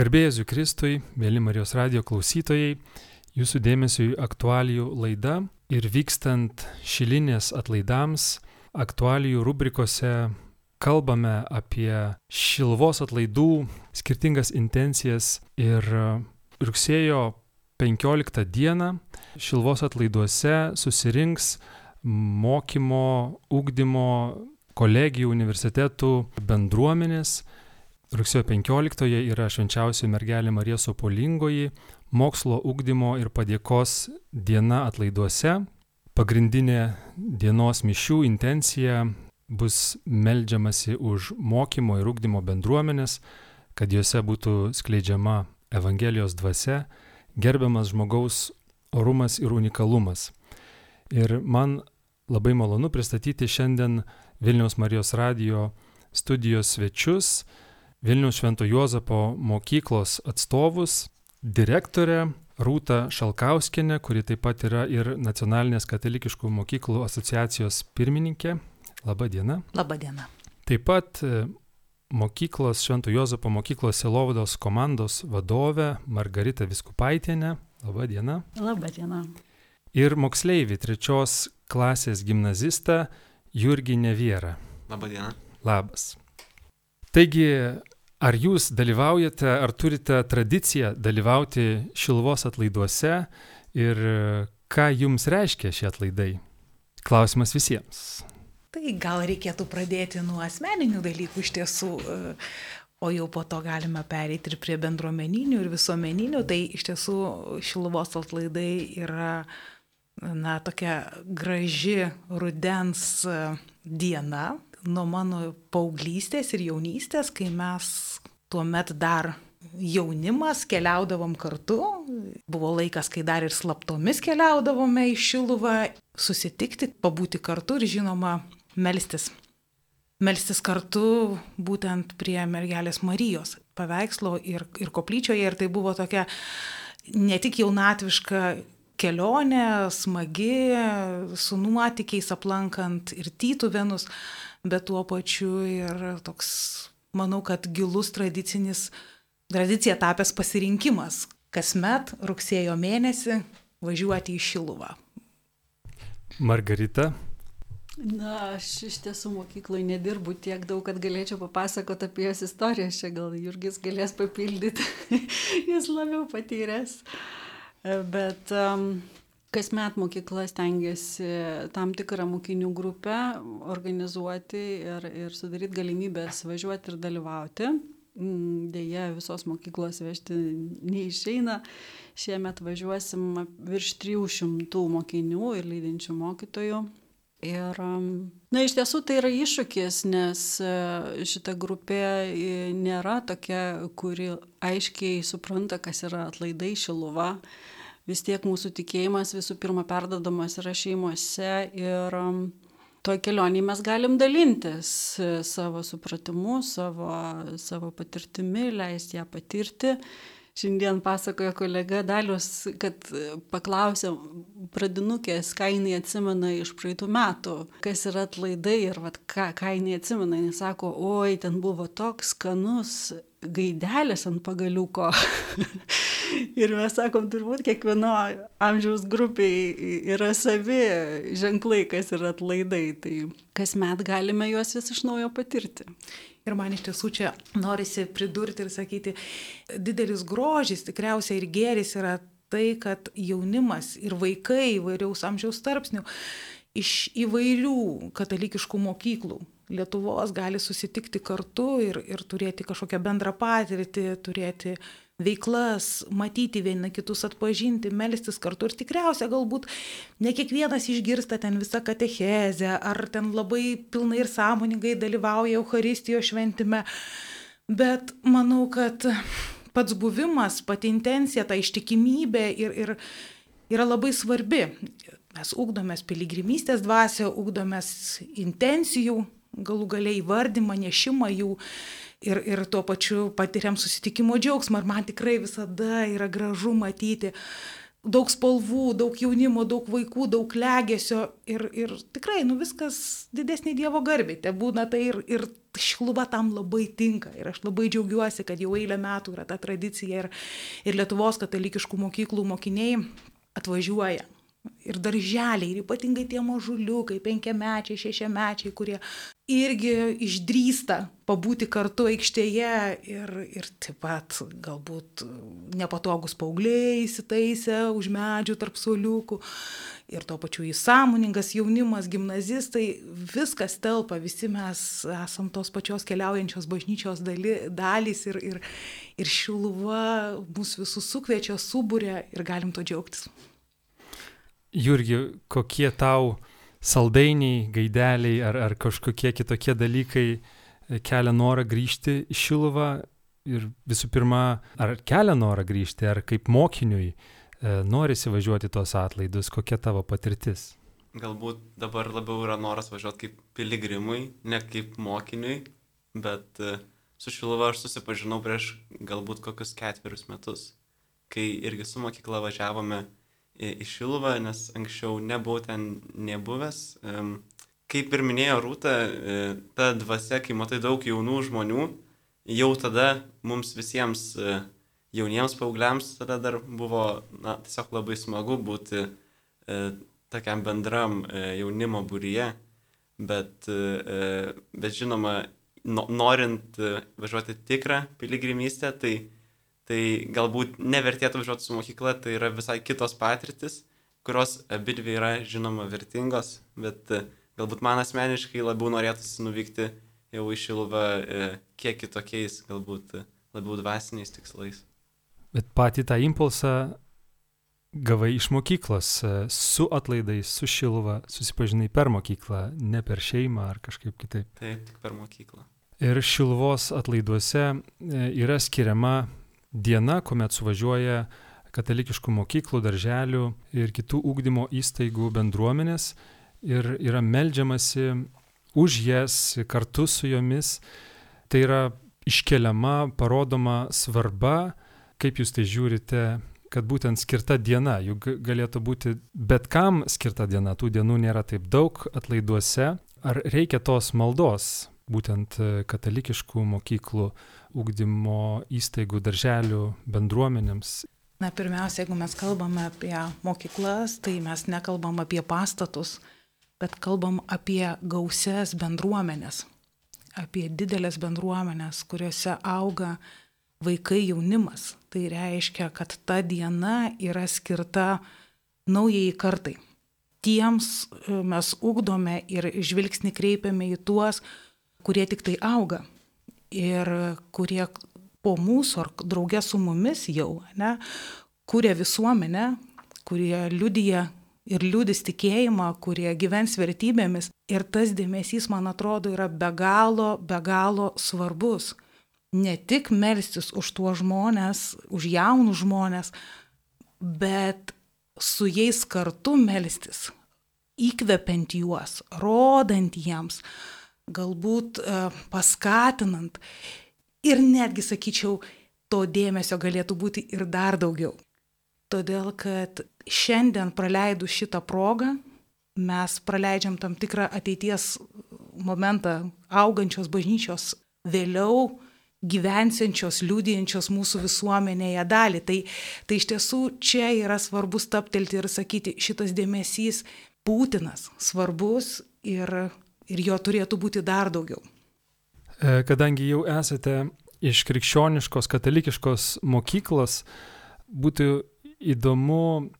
Garbėjai Kristui, mėly Marijos radio klausytojai, jūsų dėmesio į aktualijų laidą ir vykstant šilinės atlaidams, aktualijų rubrikose kalbame apie šilvos atlaidų skirtingas intencijas ir rugsėjo 15 dieną šilvos atlaiduose susirinks mokymo, ugdymo, kolegijų, universitetų bendruomenės Rugsėjo 15-oje yra švenčiausioji mergelė Marija Sopolingoji, mokslo ugdymo ir padėkos diena atlaiduose. Pagrindinė dienos mišių intencija bus meldžiamasi už mokymo ir ugdymo bendruomenės, kad juose būtų skleidžiama Evangelijos dvasia, gerbiamas žmogaus orumas ir unikalumas. Ir man labai malonu pristatyti šiandien Vilniaus Marijos radio studijos svečius, Vilniaus Švento Juozapo mokyklos atstovus, direktorę Rūta Šalkauskinė, kuri taip pat yra ir Nacionalinės katalikiškų mokyklų asociacijos pirmininkė. Labą dieną. Labą dieną. Taip pat e, mokyklos Švento Juozapo mokyklos Selovados komandos vadovė Margarita Viskupaitienė. Labą dieną. Labą dieną. Ir moksleivį trečios klasės gimnazistą Jurgį Neviera. Labą dieną. Labas. Taigi, ar jūs dalyvaujate, ar turite tradiciją dalyvauti šilvos atlaiduose ir ką jums reiškia šie atlaidai? Klausimas visiems. Tai gal reikėtų pradėti nuo asmeninių dalykų iš tiesų, o jau po to galime pereiti ir prie bendruomeninių ir visuomeninių. Tai iš tiesų šilvos atlaidai yra, na, tokia graži rudens diena, nuo mano paauglystės ir jaunystės, kai mes tuo met dar jaunimas keliaudavom kartu. Buvo laikas, kai dar ir slaptomis keliaudavome į Šiluvą, susitikti, pabūti kartu ir žinoma, melstis. Melstis kartu būtent prie mergelės Marijos paveikslo ir, ir koplyčioje. Ir tai buvo tokia ne tik jaunatviška kelionė, smagi, su nuotykiais aplankant ir tytuvenus, bet tuo pačiu ir toks, manau, kad gilus tradicinis, tradicija tapęs pasirinkimas kasmet rugsėjo mėnesį važiuoti į Šiluvą. Margarita. Na, aš iš tiesų mokykloje nedirbu tiek daug, kad galėčiau papasakoti apie jos istoriją. Čia gal Jurgis galės papildyti, jis labiau patyręs. Bet um, Kasmet mokykla stengiasi tam tikrą mokinių grupę organizuoti ir, ir sudaryti galimybės važiuoti ir dalyvauti. Mm, Deja, visos mokyklos vežti neišeina. Šiemet važiuosim virš 300 mokinių ir lydinčių mokytojų. Ir, na, iš tiesų tai yra iššūkis, nes e, šita grupė e, nėra tokia, kuri aiškiai supranta, kas yra atlaidai šiluva vis tiek mūsų tikėjimas visų pirma perdodamas yra šeimose ir um, toj kelionėje mes galim dalintis e, savo supratimu, savo, savo patirtimi, leisti ją patirti. Šiandien pasakojo kolega Dalius, kad paklausė pradinukės, ką jinai atsimena iš praeitų metų, kas yra atlaidai ir vat, ką, ką jinai atsimena. Jis sako, oi, ten buvo toks skanus gaidelės ant pagaliuko. ir mes sakom, turbūt kiekvieno amžiaus grupiai yra savi ženklai, kas yra atlaidai. Tai kasmet galime juos vis iš naujo patirti. Ir man iš tiesų čia norisi pridurti ir sakyti, didelis grožis tikriausiai ir gėris yra tai, kad jaunimas ir vaikai įvairiaus amžiaus tarpsnių iš įvairių katalikiškų mokyklų Lietuvos gali susitikti kartu ir, ir turėti kažkokią bendrą patirtį, turėti veiklas, matyti vieni kitus atpažinti, melstis kartu. Ir tikriausia galbūt ne kiekvienas išgirsta ten visą katechezę ar ten labai pilnai ir sąmoningai dalyvauja Euharistijos šventime, bet manau, kad pats buvimas, pati intencija, ta ištikimybė ir, ir yra labai svarbi. Mes ugdomės piligrimystės dvasę, ugdomės intencijų, galų galiai įvardymą, nešimą jų ir, ir tuo pačiu patiriam susitikimo džiaugsmą. Ir man tikrai visada yra gražu matyti daug spalvų, daug jaunimo, daug vaikų, daug legesio ir, ir tikrai, nu viskas didesnė Dievo garbė. Te būna tai ir, ir šiluva tam labai tinka. Ir aš labai džiaugiuosi, kad jau eilę metų yra ta tradicija ir, ir Lietuvos katalikiškų mokyklų mokiniai atvažiuoja ir darželiai, ir ypatingai tie mažuliukai, penkiamečiai, šešiamečiai, kurie irgi išdrįsta pabūti kartu aikštėje ir, ir taip pat galbūt nepatogus paaugliai įsitaisę už medžių tarp soliukų. Ir tuo pačiu įsąmoningas jaunimas, gimnazistai, viskas telpa, visi mes esam tos pačios keliaujančios bažnyčios daly, dalys ir, ir, ir šiluva mūsų visus sukviečia, subūrė ir galim to džiaugtis. Jurgi, kokie tau saldainiai, gaideliai ar, ar kažkokie kitokie dalykai e, kelia norą grįžti į Šiluvą ir visų pirma, ar kelia norą grįžti, ar kaip mokiniui e, norisi važiuoti tos atlaidus, kokia tavo patirtis? Galbūt dabar labiau yra noras važiuoti kaip piligrimui, ne kaip mokiniui, bet e, su Šiluva aš susipažinau prieš galbūt kokius ketverius metus, kai irgi su mokykla važiavome į Šiluvą, nes anksčiau nebuvau ten nebuvęs. Kaip ir minėjo Rūta, e, ta dvasia, kai matai daug jaunų žmonių, jau tada mums visiems e, jauniems paaugliams tada dar buvo na, tiesiog labai smagu būti e, tokiam bendram jaunimo būryje, bet, bet žinoma, norint važiuoti tikrą piligrimystę, tai tai galbūt nevertėtų važiuoti su mokykla, tai yra visai kitos patirtis, kurios abi dvi yra žinoma vertingos, bet e, galbūt man asmeniškai labiau norėtųsi nuvykti jau į Šiluvą e, kiek kitokiais, galbūt e, labiau dvasiniais tikslais. Bet patį tą impulsą gavai iš mokyklos, su atlaidais, su Šiluva, susipažinai per mokyklą, ne per šeimą ar kažkaip kitaip. Taip, tik per mokyklą. Ir Šiluvos atlaiduose yra skiriama diena, kuomet suvažiuoja katalikiškų mokyklų, darželių ir kitų ūkdymo įstaigų bendruomenės ir yra melžiamasi už jas kartu su jomis. Tai yra iškeliama, parodoma svarba, kaip jūs tai žiūrite, kad būtent skirta diena, juk galėtų būti bet kam skirta diena, tų dienų nėra taip daug atlaiduose. Ar reikia tos maldos, būtent katalikiškų mokyklų ūkdymo įstaigų, darželių bendruomenėms? Na, pirmiausia, jeigu mes kalbame apie mokyklas, tai mes nekalbam apie pastatus, bet kalbam apie gausias bendruomenės, apie didelės bendruomenės, kuriuose auga vaikai jaunimas. Tai reiškia, kad ta diena yra skirta naujai kartai. Tiems e, mes ugdome ir žvilgsnį kreipiame į tuos, kurie tik tai auga, ir kurie po mūsų ar draugė su mumis jau, ne, kuria visuomenę, kurie liudyja ir liūdis tikėjimą, kurie gyvens vertybėmis. Ir tas dėmesys, man atrodo, yra be galo, be galo svarbus. Ne tik melstis už tuos žmonės, už jaunus žmonės, bet su jais kartu melstis, įkvepiant juos, rodant jiems, galbūt e, paskatinant ir netgi, sakyčiau, to dėmesio galėtų būti ir dar daugiau. Todėl, kad šiandien praleidus šitą progą, mes praleidžiam tam tikrą ateities momentą augančios bažnyčios vėliau gyvensiančios, liūdėjančios mūsų visuomenėje dalį. Tai, tai iš tiesų čia yra svarbu staptelti ir sakyti, šitas dėmesys būtinas, svarbus ir ir jo turėtų būti dar daugiau. E, kadangi jau esate iš krikščioniškos, katalikiškos mokyklos, būtų įdomu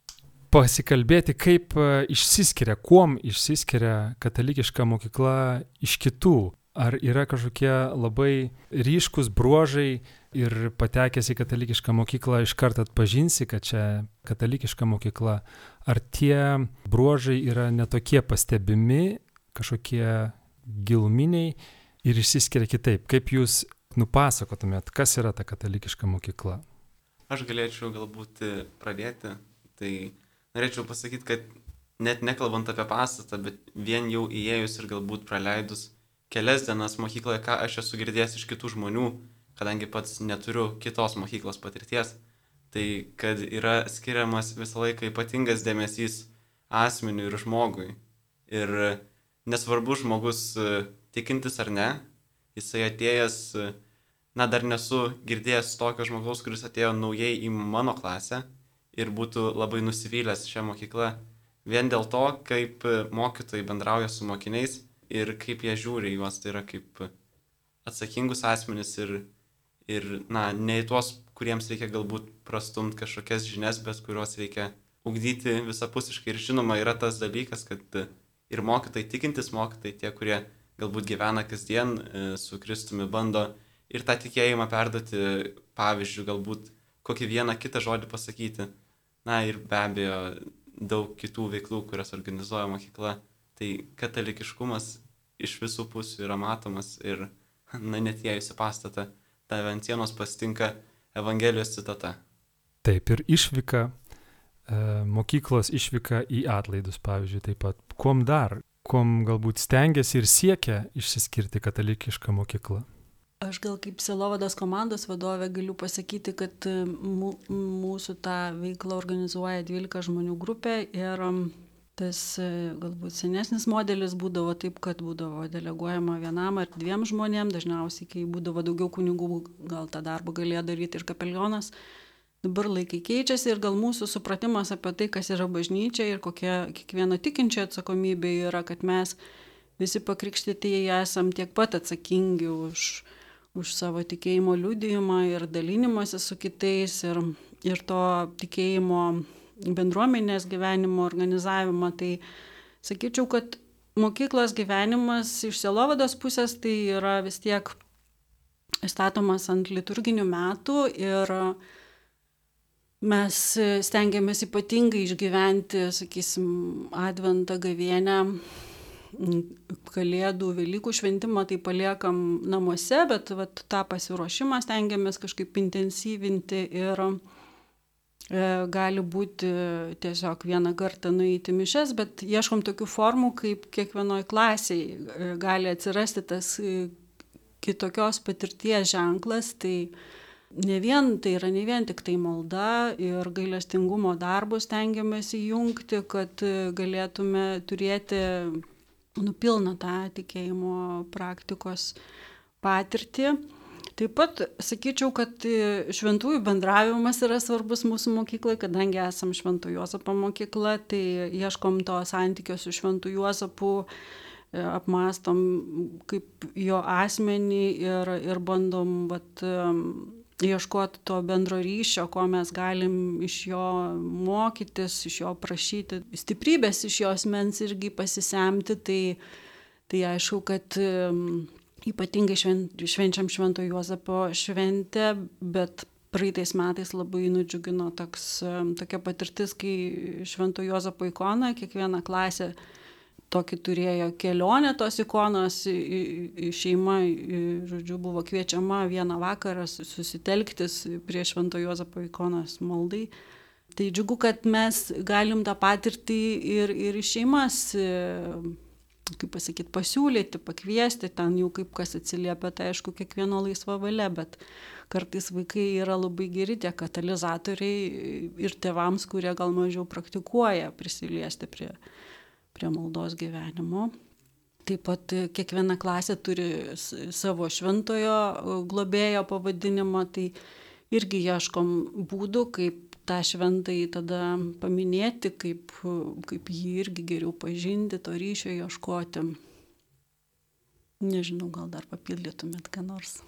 pasikalbėti, kaip e, išsiskiria, kuom išsiskiria katalikiška mokykla iš kitų. Ar yra kažkokie labai ryškus bruožai ir patekęs į katalikišką mokyklą iš karto atpažinsi, kad čia katalikiška mokykla. Ar tie bruožai yra netokie pastebimi kažkokie giluminiai ir išsiskiria kitaip. Kaip jūs nupasakotumėt, kas yra ta katalikiška mokykla? Aš galėčiau galbūt pradėti. Tai norėčiau pasakyti, kad net nekalbant apie pastatą, bet vien jau įėjus ir galbūt praleidus kelias dienas mokykloje, ką aš esu girdėjęs iš kitų žmonių, kadangi pats neturiu kitos mokyklos patirties, Tai kad yra skiriamas visą laiką ypatingas dėmesys asmeniui ir žmogui. Ir nesvarbu žmogus e, tikintis ar ne, jisai atėjęs, e, na dar nesu girdėjęs tokio žmogaus, kuris atėjo naujai į mano klasę ir būtų labai nusivylęs šią mokyklą vien dėl to, kaip mokytojai bendrauja su mokiniais ir kaip jie žiūri juos, tai yra kaip atsakingus asmenis ir, ir na, ne į tuos, kuriems reikia galbūt prastumti kažkokias žinias, bet kuriuos reikia ugdyti visapusiškai. Ir žinoma, yra tas dalykas, kad ir mokytai tikintis mokytai, tie, kurie galbūt gyvena kasdien e, su Kristumi, bando ir tą tikėjimą perduoti, pavyzdžiui, galbūt kokį vieną kitą žodį pasakyti. Na ir be abejo, daug kitų veiklų, kurias organizuoja mokykla. Tai katalikiškumas iš visų pusių yra matomas ir, na, net įėjus į pastatą, tave ant sienos pasitinka Evangelijos citata. Taip ir išvyka, mokyklos išvyka į atlaidus, pavyzdžiui, taip pat. Kuom dar, kuom galbūt stengiasi ir siekia išsiskirti katalikiška mokykla? Aš gal kaip Selovados komandos vadovė galiu pasakyti, kad e, mūsų tą veiklą organizuoja 12 žmonių grupė ir tas e, galbūt senesnis modelis būdavo taip, kad būdavo deleguojama vienam ar dviem žmonėm, dažniausiai, kai būdavo daugiau kunigų, gal tą darbą galėjo daryti ir kapelionas. Dabar laikai keičiasi ir gal mūsų supratimas apie tai, kas yra bažnyčia ir kokia kiekvieno tikinčio atsakomybė yra, kad mes visi pakrikštytieji esam tiek pat atsakingi už, už savo tikėjimo liudijimą ir dalinimąsi su kitais ir, ir to tikėjimo bendruomenės gyvenimo organizavimą. Tai sakyčiau, kad mokyklos gyvenimas iš selovados pusės tai yra vis tiek statomas ant liturginių metų ir mes stengiamės ypatingai išgyventi, sakysim, adventą gavienę kalėdų, Velykų šventimą tai paliekam namuose, bet vat, tą pasiruošimą stengiamės kažkaip intensyvinti ir e, gali būti tiesiog vieną kartą nueiti mišes, bet ieškom tokių formų, kaip kiekvienoje klasėje e, gali atsirasti tas e, kitokios patirties ženklas. Tai ne vien, tai yra ne vien tik tai malda ir gailestingumo darbus tengiamės įjungti, kad galėtume turėti nupilna tą tikėjimo praktikos patirtį. Taip pat sakyčiau, kad šventųjų bendravimas yra svarbus mūsų mokyklai, kadangi esam Šventų Juozapo mokykla, tai ieškom to santykio su Šventų Juozapu, e, apmastom kaip jo asmenį ir, ir bandom vat, ieškoti to bendro ryšio, ko mes galim iš jo mokytis, iš jo prašyti, stiprybės iš jo asmens irgi pasisemti, tai, tai aišku, kad ypatingai švent, švenčiam Švento Juozapo šventę, bet praeitais metais labai nudžiugino toks, tokia patirtis, kai Švento Juozapo ikona kiekviena klasė tokį turėjo kelionę tos ikonos, šeima, žodžiu, buvo kviečiama vieną vakarą susitelktis prie Švento Jozapo ikonos maldai. Tai džiugu, kad mes galim tą patirtį ir, ir šeimas, kaip pasakyti, pasiūlyti, pakviesti, ten jau kaip kas atsiliepia, tai aišku, kiekvieno laisva valia, bet kartais vaikai yra labai geri tie katalizatoriai ir tėvams, kurie gal mažiau praktikuoja prisiliesti prie, prie maldos gyvenimo. Taip pat kiekviena klasė turi savo šventojo globėjo pavadinimą, tai irgi ieškom būdų, kaip tą šventąjį tada paminėti, kaip, kaip jį irgi geriau pažinti, to ryšio ieškoti. Nežinau, gal dar papildytumėt ką nors.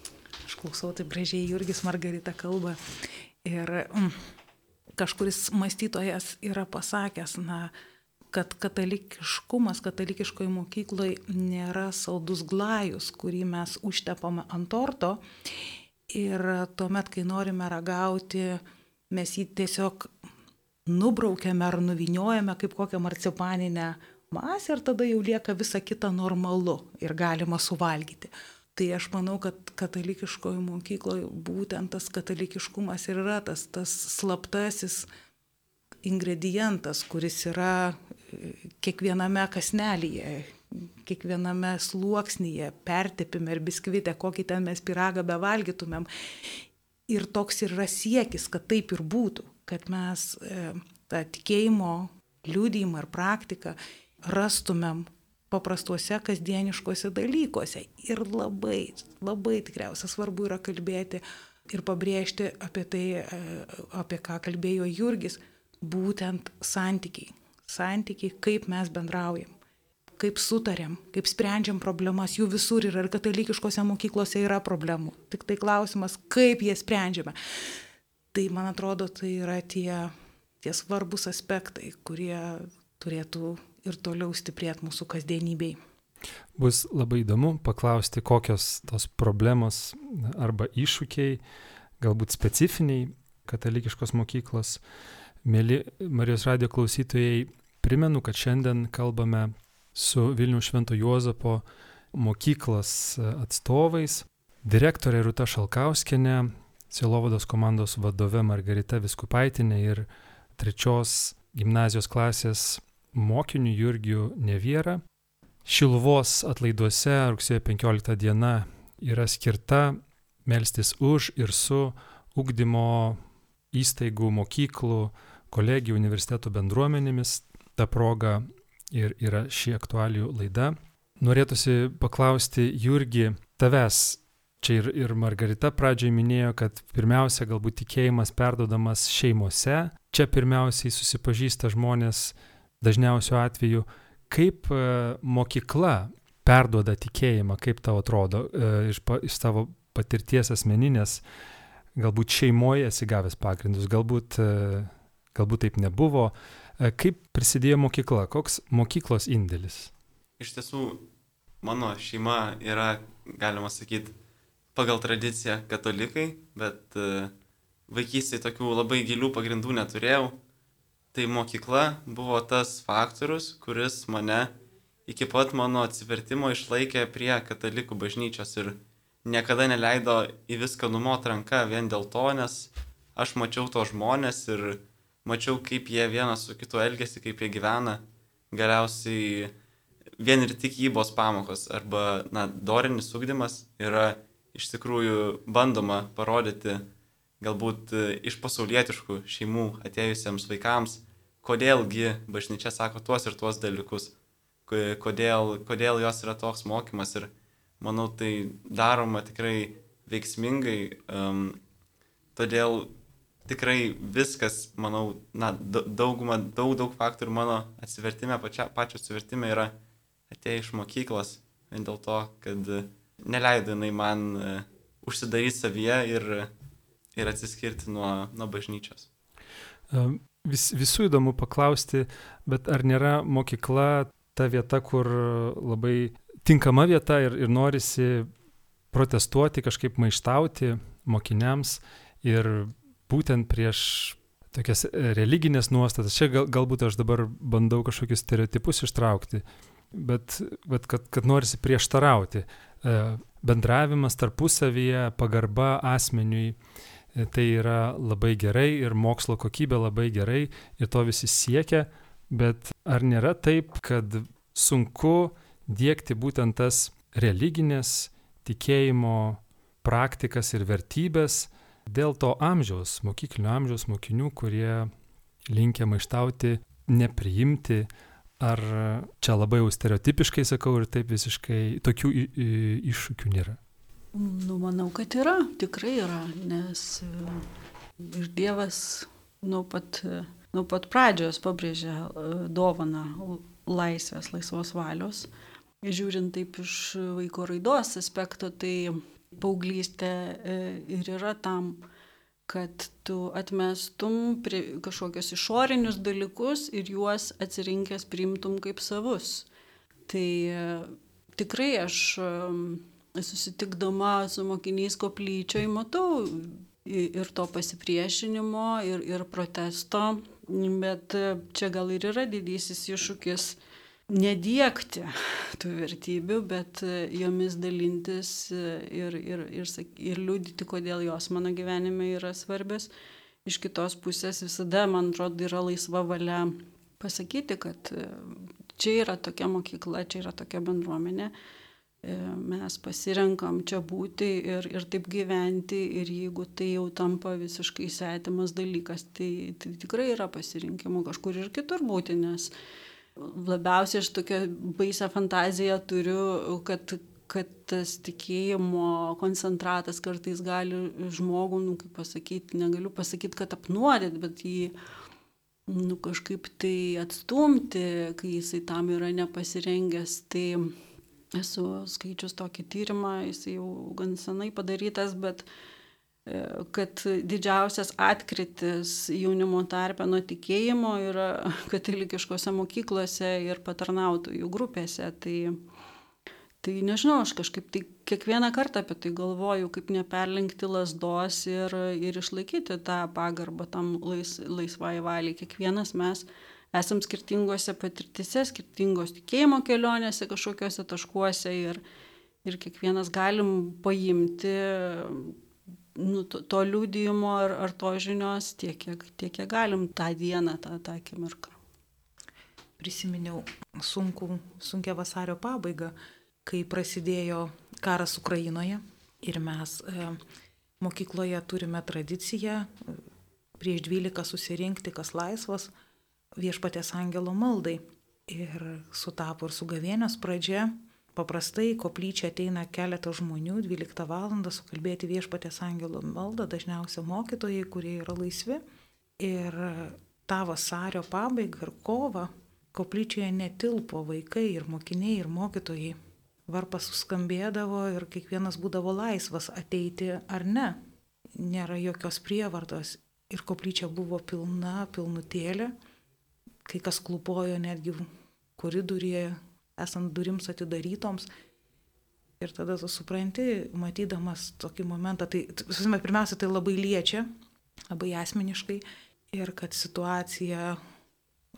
Aš klausau taip gražiai Jurgis Margarita kalba. Ir mm, kažkuris mąstytojas yra pasakęs, na, kad katalikiškumas katalikiškoj mokykloj nėra saldus glajus, kurį mes užtepame ant torto ir tuomet, kai norime ragauti, mes jį tiesiog nubraukiame ar nuviniojame kaip kokią marcipaninę masę ir tada jau lieka visa kita normalu ir galima suvalgyti. Tai aš manau, kad katalikiškoje mokykloje būtent tas katalikiškumas ir yra tas, tas slaptasis ingredientas, kuris yra kiekviename kasnelyje, kiekviename sluoksnyje, pertepime ir biskvite, kokį ten mes piragą bevalgytumėm. ir toks ir yra siekis, kad taip ir būtų, kad mes e, tą tikėjimo liūdėjimą ir praktiką rastumėm paprastuose kasdieniškose dalykuose. Ir labai, labai tikriausiai svarbu yra kalbėti ir pabrėžti apie tai, e, apie ką kalbėjo Jurgis, būtent santykiai. Santykiai, kaip mes bendraujam kaip sutarėm, kaip sprendžiam problemas, jų visur yra ir katalikiškose mokyklose yra problemų. Tik tai klausimas, kaip jie sprendžiame. Tai man atrodo, tai yra tie, tie svarbus aspektai, kurie turėtų ir toliau stiprėti mūsų kasdienybei. Bus labai įdomu paklausti, kokios tos problemos arba iššūkiai, galbūt specifiniai katalikiškos mokyklos. Mėly Marijos radio klausytojai, primenu, kad šiandien kalbame su Vilnių Švento Juozapo mokyklos atstovais, direktorė Ruta Šalkauskenė, Silovados komandos vadove Margarita Viskupaitinė ir trečios gimnazijos klasės mokiniu Jurgiu Neviera. Šiluvos atlaiduose rugsėjo 15 diena yra skirta melstis už ir su ugdymo įstaigų, mokyklų, kolegijų, universitetų bendruomenėmis. Ta proga ir yra ši aktualių laida. Norėtųsi paklausti Jurgi, tavęs, čia ir, ir Margarita pradžioj minėjo, kad pirmiausia galbūt tikėjimas perdodamas šeimose, čia pirmiausiai susipažįsta žmonės dažniausiu atveju, kaip e, mokykla perduoda tikėjimą, kaip tau atrodo e, iš, pa, iš tavo patirties asmeninės, galbūt šeimoje esi gavęs pagrindus, galbūt, e, galbūt taip nebuvo, kaip prisidėjo mokykla, koks mokyklos indėlis? Iš tiesų, mano šeima yra, galima sakyti, pagal tradiciją katalikai, bet e, vaikystėje tokių labai gilių pagrindų neturėjau. Tai mokykla buvo tas faktorius, kuris mane iki pat mano atsivertimo išlaikė prie katalikų bažnyčios ir niekada neleido į viską numot ranką vien dėl to, nes aš mačiau to žmonės ir mačiau, kaip jie vienas su kitu elgesi, kaip jie gyvena. Galiausiai vien ir tikybos pamokos arba, na, dorinis ugdymas yra iš tikrųjų bandoma parodyti galbūt iš pasaulietiškų šeimų atėjusiems vaikams, kodėlgi bažnyčia sako tuos ir tuos dalykus, kodėl, kodėl jos yra toks mokymas ir manau tai daroma tikrai veiksmingai, um, todėl tikrai viskas, manau, na, dauguma, daug, daug faktorių mano atsivertime, pačia, pačio atsivertime yra atėję iš mokyklos, vien dėl to, kad neleido jinai man uh, užsidaryti savyje ir, ir atsiskirti nuo, nuo bažnyčios. Vis, visų įdomu paklausti, bet ar nėra mokykla ta vieta, kur labai tinkama vieta ir, ir norisi protestuoti, kažkaip maištauti mokiniams ir būtent prieš tokias e, religinės nuostatas. Čia gal, galbūt aš dabar bandau kažkokius stereotipus ištraukti, bet, bet kad, kad norisi prieštarauti. E, bendravimas tarpusavyje, pagarba asmeniui, e, tai yra labai gerai ir mokslo kokybė labai gerai ir to visi siekia, bet ar nėra taip, kad sunku dėkti būtent tas religinės tikėjimo praktikas ir vertybės, Dėl to amžiaus, mokyklinio amžiaus mokinių, kurie linkia maištauti, nepriimti, ar čia labai jau stereotipiškai sakau ir taip visiškai tokių iššūkių nėra? Nu, manau, kad yra, tikrai yra, nes e, ir Dievas nuo pat, nuo pat pradžios pabrėžė e, dovaną laisvės, laisvos valios. Žiūrint taip iš vaiko raidos aspekto, tai paauglystė e, ir yra tam, kad tu atmestum kažkokius išorinius dalykus ir juos atsirinkęs priimtum kaip savus. Tai e, tikrai aš e, susitikdama su mokiniais koplyčioj matau ir to pasipriešinimo, ir, ir protesto, bet čia gal ir yra didysis iššūkis nediekti tų vertybių, bet e, jomis dalintis e, ir, ir, ir, ir liūdyti, kodėl jos mano gyvenime yra svarbios. Iš kitos pusės visada, man atrodo, yra laisva valia pasakyti, kad e, čia yra tokia mokykla, čia yra tokia bendruomenė. mes pasirenkam čia būti ir, ir taip gyventi ir jeigu tai jau tampa visiškai svetimas dalykas, tai, tai tikrai yra pasirinkimų kažkur ir kitur būti, nes labiausiai aš tokią baisę fantaziją turiu, kad, kad tas tikėjimo koncentratas kartais gali žmogų, nu, kaip pasakyti, negaliu pasakyti, kad apnuodėt, bet jį nu, kažkaip tai atstumti, kai jisai tam yra nepasirengęs. Tai esu skaičius tokį tyrimą, jis jau gan senai padarytas, bet e, kad didžiausias atkritis jaunimo tarpe nuo tikėjimo yra katalikiškose mokyklose ir patarnautojų grupėse. Tai tai nežinau aš kažkaip tai kiekvieną kartą apie tai galvoju kaip neperlenkti lazdos ir ir išlaikyti tą pagarbą tam lais laisvai valiai kiekvienas mes esam skirtingose patirtyse skirtingos tikėjimo kelionėse kažkokiuose taškuose ir ir kiekvienas galim paimti nu, to, to liūdėjimo ar, ar to žinios tiek, kiek, tiek, kiek galim tą dieną, tą, tą akimirką. Prisiminiau sunku, sunkia vasario pabaigą kai prasidėjo karas Ukrainoje ir mes e, mokykloje turime tradiciją e, prieš 12 susirinkti, kas laisvas, viešpatės angelo maldai. Ir sutapo ir su gavėnios pradžia. Paprastai koplyčia ateina keletas žmonių 12 val. sukalbėti viešpatės angelo maldą, dažniausiai mokytojai, kurie yra laisvi. Ir tą vasario pabaigą ir kovą koplyčioje netilpo vaikai ir mokiniai ir mokytojai varpas suskambėdavo ir kiekvienas būdavo laisvas ateiti ar ne. Nėra jokios prievartos ir koplyčia buvo pilna, pilnutėlė, kai kas klupojo netgi koridoriuje, esant durims atidarytoms. Ir tada tu supranti, matydamas tokį momentą, tai, susime, pirmiausia, tai labai liečia, labai asmeniškai ir kad situacija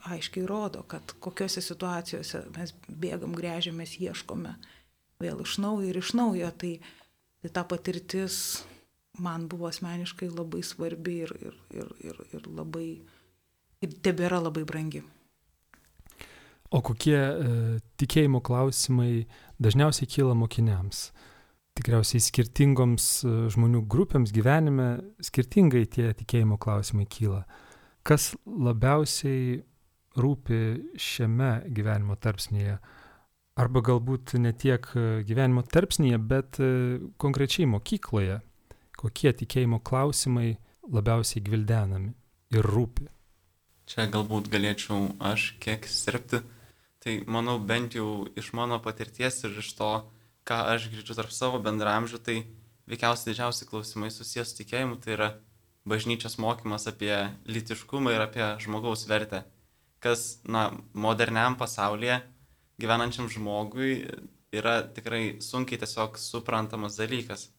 aiškiai rodo, kad kokiuose situacijose mes bėgam, grėžiamės, ieškome vėl iš naujo ir iš naujo. Tai, tai ta patirtis man buvo asmeniškai labai svarbi ir, ir, ir, ir, ir labai, ir tebėra labai brangi. O kokie e, tikėjimo klausimai dažniausiai kyla mokiniams? Tikriausiai skirtingoms e, žmonių grupėms gyvenime skirtingai tie tikėjimo klausimai kyla. Kas labiausiai rūpi šiame gyvenimo tarpsnėje? arba galbūt ne tiek e, gyvenimo tarpsnyje, bet konkrečiai mokykloje, kokie tikėjimo klausimai labiausiai gvildenami ir rūpi. Čia galbūt galėčiau aš kiek sirpti, tai manau bent jau iš mano patirties ir iš to, ką aš girdžiu tarp savo bendramžių, tai veikiausiai didžiausi klausimai susijęs su tikėjimu, tai yra bažnyčios mokymas apie litiškumą ir apie žmogaus vertę, kas, na, moderniam pasaulyje gyvenančiam žmogui yra tikrai sunkiai tiesiog suprantamas dalykas.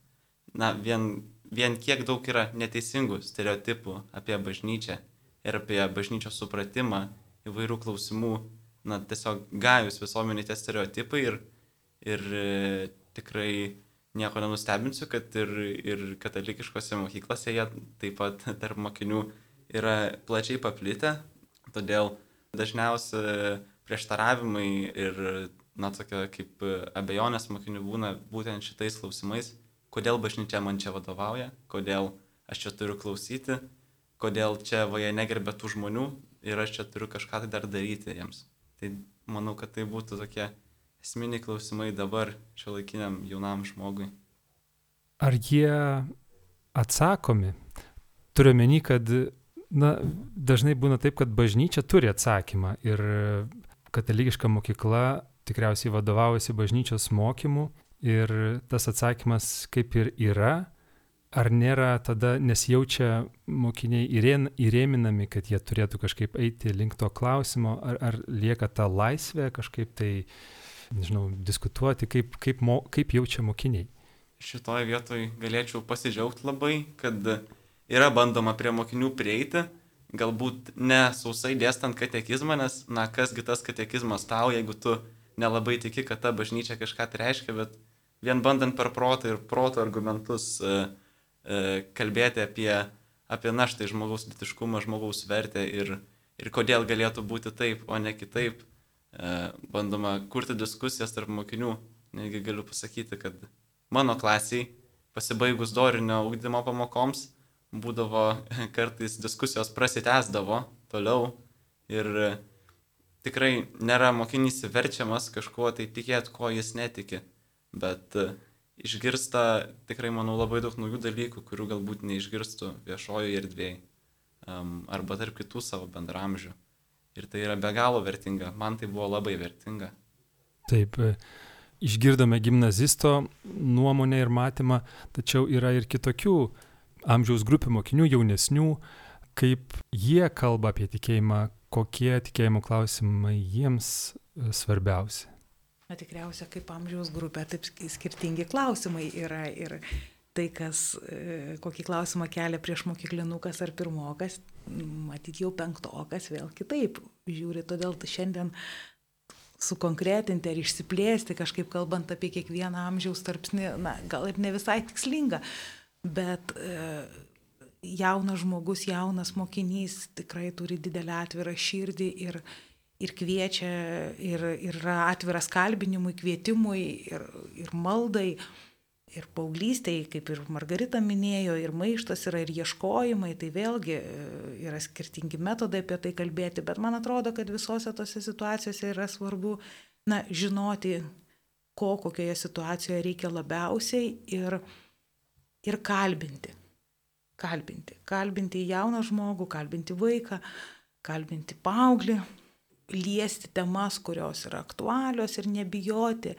Na, vien, vien kiek daug yra neteisingų stereotipų apie bažnyčią ir apie bažnyčios supratimą įvairių klausimų, na, tiesiog gajus visuomenį tie stereotipai ir, ir e, tikrai nieko nenustebinsiu, kad ir, ir katalikiškose mokyklose jie taip pat tarp mokinių yra plačiai paplitę, todėl dažniausiai prieštaravimai ir, na, tokia kaip abejonės mokinių būna būtent šitais klausimais, kodėl bažnyčia man čia vadovauja, kodėl aš čia turiu klausyti, kodėl čia vaje negerbė tų žmonių? Ir aš čia turiu kažką tai dar daryti jiems. Tai manau, kad tai būtų tokie esminiai klausimai dabar šio laikiniam jaunam žmogui. Ar jie atsakomi? Turiu meni, kad na, dažnai būna taip, kad bažnyčia turi atsakymą ir katalikiška mokykla tikriausiai vadovaujasi bažnyčios mokymu ir tas atsakymas kaip ir yra, ar nėra tada nesijaučia mokiniai įrėminami, kad jie turėtų kažkaip eiti link to klausimo, ar, ar lieka ta laisvė kažkaip tai, nežinau, diskutuoti, kaip, kaip, mo, kaip jaučia mokiniai. Šitoje vietoje galėčiau pasidžiaugti labai, kad yra bandoma prie mokinių prieiti galbūt ne sausai dėstant katekizmą, nes, na, kasgi tas katekizmas tau, jeigu tu nelabai tiki, kad ta bažnyčia kažką tai reiškia, bet vien bandant per protą ir proto argumentus e, kalbėti apie, apie naštai žmogaus litiškumą, žmogaus vertę ir, ir kodėl galėtų būti taip, o ne kitaip, e, bandoma kurti diskusijas tarp mokinių, Negi galiu pasakyti, kad mano klasiai pasibaigus dorinio ūkdymo pamokoms būdavo kartais diskusijos prasitęsdavo toliau ir tikrai nėra mokinys verčiamas kažkuo tai tikėti, ko jis netiki, bet išgirsta tikrai, manau, labai daug naujų dalykų, kurių galbūt neišgirstų viešojoje erdvėje um, arba tarp kitų savo bendramžių. Ir tai yra be galo vertinga, man tai buvo labai vertinga. Taip, išgirdome gimnazisto nuomonę ir matymą, tačiau yra ir kitokių amžiaus grupių mokinių, jaunesnių, kaip jie kalba apie tikėjimą, kokie tikėjimo klausimai jiems e, svarbiausi. Na tikriausia, kaip amžiaus grupė, taip skirtingi klausimai yra ir tai, kas, e, kokį klausimą kelia prieš mokyklinukas ar pirmokas, matyt jau penktokas vėl kitaip žiūri, todėl šiandien sukonkretinti ar išsiplėsti, kažkaip kalbant apie kiekvieną amžiaus tarpsnį, na, gal ir ne visai tikslinga, bet e, jaunas žmogus, jaunas mokinys tikrai turi didelę atvirą širdį ir, ir kviečia, ir, ir yra atviras kalbinimui, kvietimui ir, ir maldai. Ir paauglystėje, kaip ir Margarita minėjo, ir maištas yra, ir ieškojimai, tai vėlgi e, yra skirtingi metodai apie tai kalbėti, bet man atrodo, kad visose tose situacijose yra svarbu, na, žinoti, ko kokioje situacijoje reikia labiausiai ir, ir kalbinti. Kalbinti. Kalbinti jauną žmogų, kalbinti vaiką, kalbinti paauglį, liesti temas, kurios yra aktualios ir nebijoti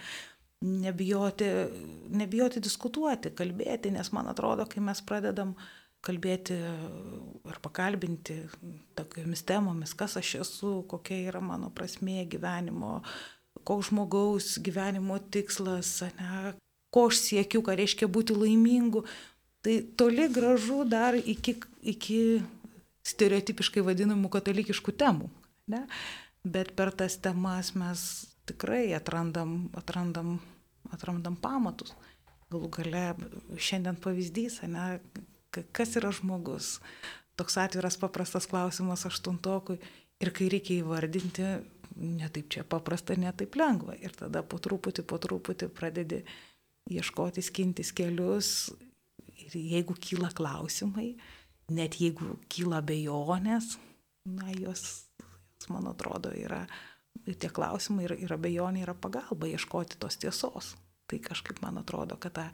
nebijoti, nebijoti diskutuoti, kalbėti, nes man atrodo, kai mes pradedam kalbėti ar pakalbinti tokiamis temomis, kas aš esu, kokia yra mano prasmė gyvenimo, koks žmogaus gyvenimo tikslas, ne, ko aš siekiu, ką reiškia būti laimingu, tai toli gražu dar iki, iki stereotipiškai vadinamų katalikiškų temų. Ne? Bet per tas temas mes tikrai atrandam, atrandam, atrandam pamatus. Galų gale šiandien pavyzdys, ne, kas yra žmogus. Toks atviras paprastas klausimas aštuntokui ir kai reikia įvardinti, netaip čia paprasta, netaip lengva. Ir tada po truputį, po truputį pradedi ieškoti, skintis kelius. Ir jeigu kyla klausimai, net jeigu kyla bejonės, na, jos, jos man atrodo, yra tie klausimai ir, ir abejonė yra pagalba ieškoti tos tiesos. Tai kažkaip man atrodo, kad ta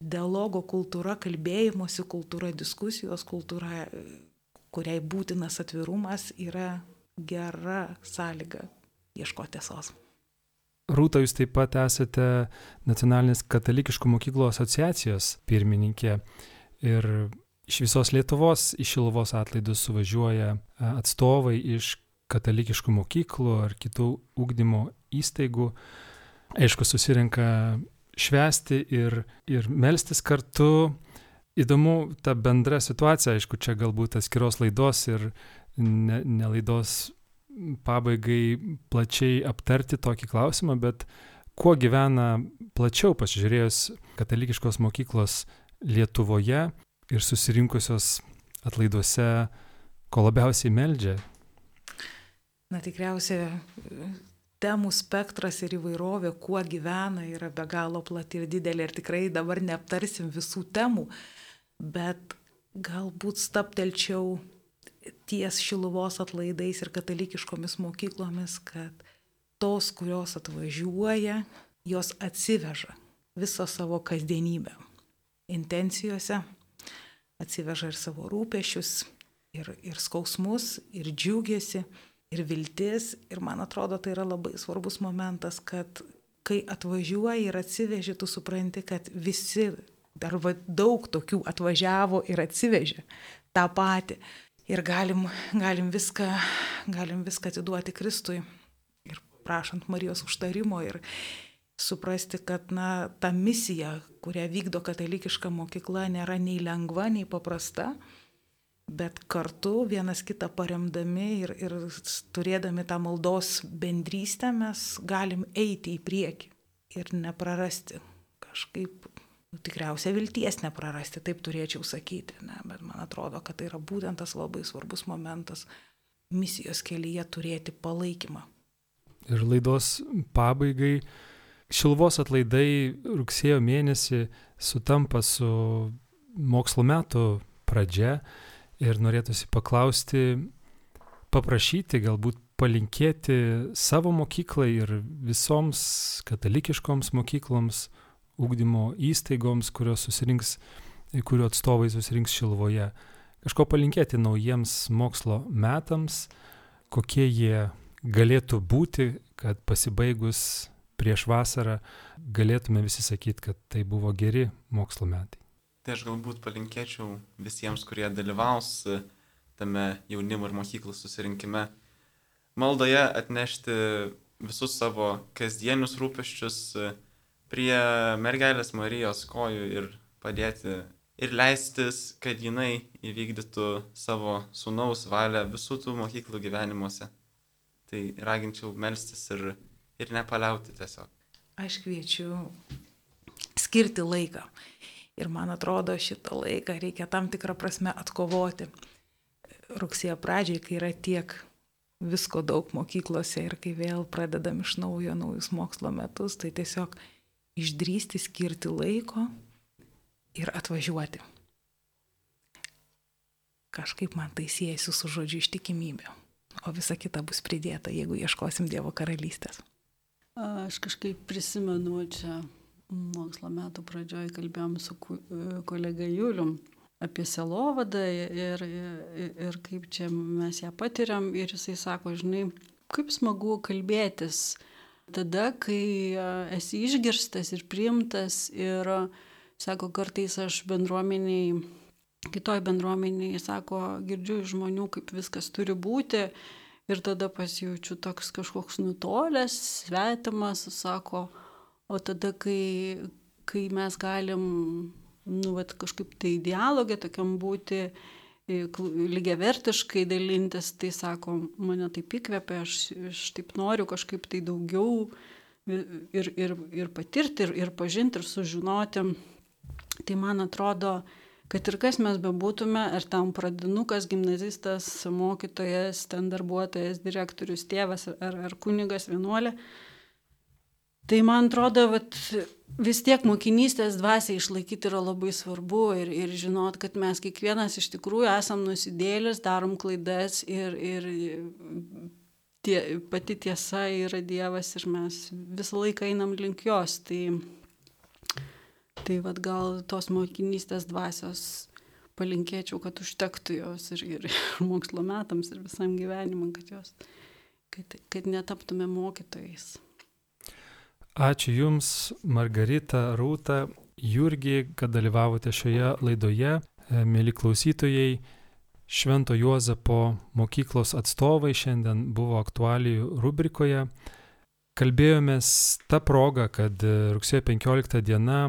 dialogo kultūra, kalbėjimosi kultūra, diskusijos kultūra, kuriai būtinas atvirumas, yra gera sąlyga ieškoti tiesos. Rūta, jūs taip pat esate Nacionalinės katalikiškų mokyklų asociacijos pirmininkė ir iš visos Lietuvos į Šiluvos atlaidus suvažiuoja atstovai iš katalikiškų mokyklų ar kitų ūkdymo įstaigų, aišku, susirenka švesti ir, ir melstis kartu. Įdomu ta bendra situacija, aišku, čia galbūt atskiros laidos ir ne, ne pabaigai plačiai aptarti tokį klausimą, bet kuo gyvena plačiau pasižiūrėjus katalikiškos mokyklos Lietuvoje ir susirinkusios atlaiduose, ko labiausiai meldžia, Na tikriausiai temų spektras ir įvairovė, kuo gyvena, yra be galo plati ir didelė ir tikrai dabar neaptarsim visų temų, bet galbūt staptelčiau ties šiluvos atlaidais ir katalikiškomis mokyklomis, kad tos, kurios atvažiuoja, jos atsiveža visą savo kasdienybę. Intencijose atsiveža ir savo rūpešius, ir, ir skausmus, ir džiugėsi ir viltis. Ir man atrodo, tai yra labai svarbus momentas, kad kai atvažiuoji ir atsiveži, tu supranti, kad visi, dar va, daug tokių atvažiavo ir atsivežė tą patį. Ir galim, galim, viską, galim viską atiduoti Kristui. Ir prašant Marijos užtarimo ir suprasti, kad na, ta misija, kurią vykdo katalikiška mokykla, nėra nei lengva, nei paprasta bet kartu vienas kitą paremdami ir, ir turėdami tą maldos bendrystę mes galim eiti į priekį ir neprarasti kažkaip, nu, tikriausiai vilties neprarasti, taip turėčiau sakyti, ne, bet man atrodo, kad tai yra būtent tas labai svarbus momentas misijos kelyje turėti palaikymą. Ir laidos pabaigai Šilvos atlaidai rugsėjo mėnesį sutampa su mokslo metų pradžia ir norėtųsi paklausti, paprašyti, galbūt palinkėti savo mokyklai ir visoms katalikiškoms mokykloms, ūkdymo įstaigoms, kurios susirinks, kurių atstovai susirinks Šilvoje. Kažko palinkėti naujiems mokslo metams, kokie jie galėtų būti, kad pasibaigus prieš vasarą galėtume visi sakyti, kad tai buvo geri mokslo metai. Tai aš galbūt palinkėčiau visiems, kurie dalyvaus tame jaunimo ir mokyklų susirinkime, maldoje atnešti visus savo kasdienius rūpeščius prie mergelės Marijos kojų ir padėti ir leistis, kad jinai įvykdytų savo sunaus valią visų tų mokyklų gyvenimuose. Tai raginčiau melstis ir ir nepaliauti tiesiog. Aš kviečiu skirti laiką. Ir man atrodo, šitą laiką reikia tam tikrą prasme atkovoti. Rugsėjo pradžiai, kai yra tiek visko daug mokyklose ir kai vėl pradedam iš naujo naujus mokslo metus, tai tiesiog išdrysti skirti laiko ir atvažiuoti. Kažkaip man tai siejasi su žodžiu ištikimybė, o visa kita bus pridėta, jeigu ieškosim Dievo karalystės. Aš kažkaip prisimenu, čia mokslo metų pradžioj kalbėjom su kolega Julium apie selovadą ir, ir, ir kaip čia mes ją patiriam. Ir jisai sako, žinai, kaip smagu kalbėtis tada, kai esi išgirstas ir priimtas. Ir sako, kartais aš bendruomeniai, kitoj bendruomeniai, sako, girdžiu žmonių, kaip viskas turi būti ir tada pasijaučiu toks kažkoks nutolęs, svetimas, sako, o tada, kai, kai mes galim, nu, vat, kažkaip tai dialogė tokiam būti, lygiavertiškai dalintis, tai sako, mane taip įkvepia, aš, aš taip noriu kažkaip tai daugiau ir, ir, ir patirti, ir, ir pažinti, ir sužinoti. Tai man atrodo, kad ir kas mes bebūtume, ar tam pradinukas, gimnazistas, mokytojas, ten darbuotojas, direktorius, tėvas ar, ar kunigas, vienuolė, tai man atrodo, vat, vis tiek mokinystės dvasiai išlaikyti yra labai svarbu ir, ir žinot, kad mes kiekvienas iš tikrųjų esam nusidėlis, darom klaidas ir, ir tie, pati tiesa yra Dievas ir mes visą laiką einam link jos. Tai, Tai vad gal tos mokinystės dvasios palinkėčiau, kad užtektų jos ir, ir mokslo metams, ir visam gyvenimui, kad jos, kad, kad netaptume mokytojais. Ačiū Jums, Margarita, Rūta, Jurgi, kad dalyvavote šioje laidoje. E, mėly klausytojai, Švento Juozapo mokyklos atstovai šiandien buvo aktualijų rubrikoje. Kalbėjomės tą progą, kad rugsėjo 15 diena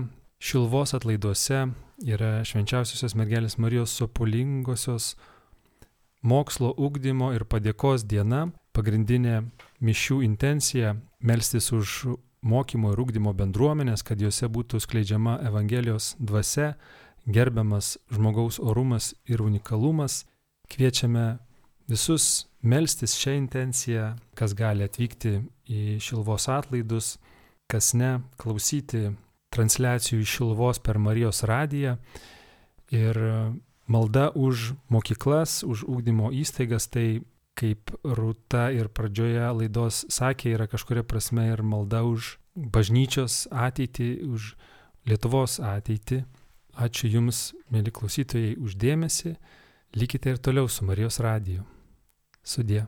Šilvos atlaiduose yra švenčiausiosios mergelės Marijos sopulingosios mokslo ugdymo ir padėkos diena, pagrindinė mišių intencija - melstis už mokymo ir ugdymo bendruomenės, kad juose būtų skleidžiama Evangelijos dvasia, gerbiamas žmogaus orumas ir unikalumas. Kviečiame visus melstis šią intenciją, kas gali atvykti į Šilvos atlaidus, kas ne, klausyti transliacijų iš Šilvos per Marijos radiją. Ir malda už mokyklas, už ūkdymo įstaigas, tai kaip Rūta ir pradžioje laidos sakė, yra kažkuria prasme ir malda už bažnyčios ateitį, už Lietuvos ateitį. Ačiū Jums, mėly klausytojai, uždėmesi. Likite ir toliau su Marijos radiju. Sudė.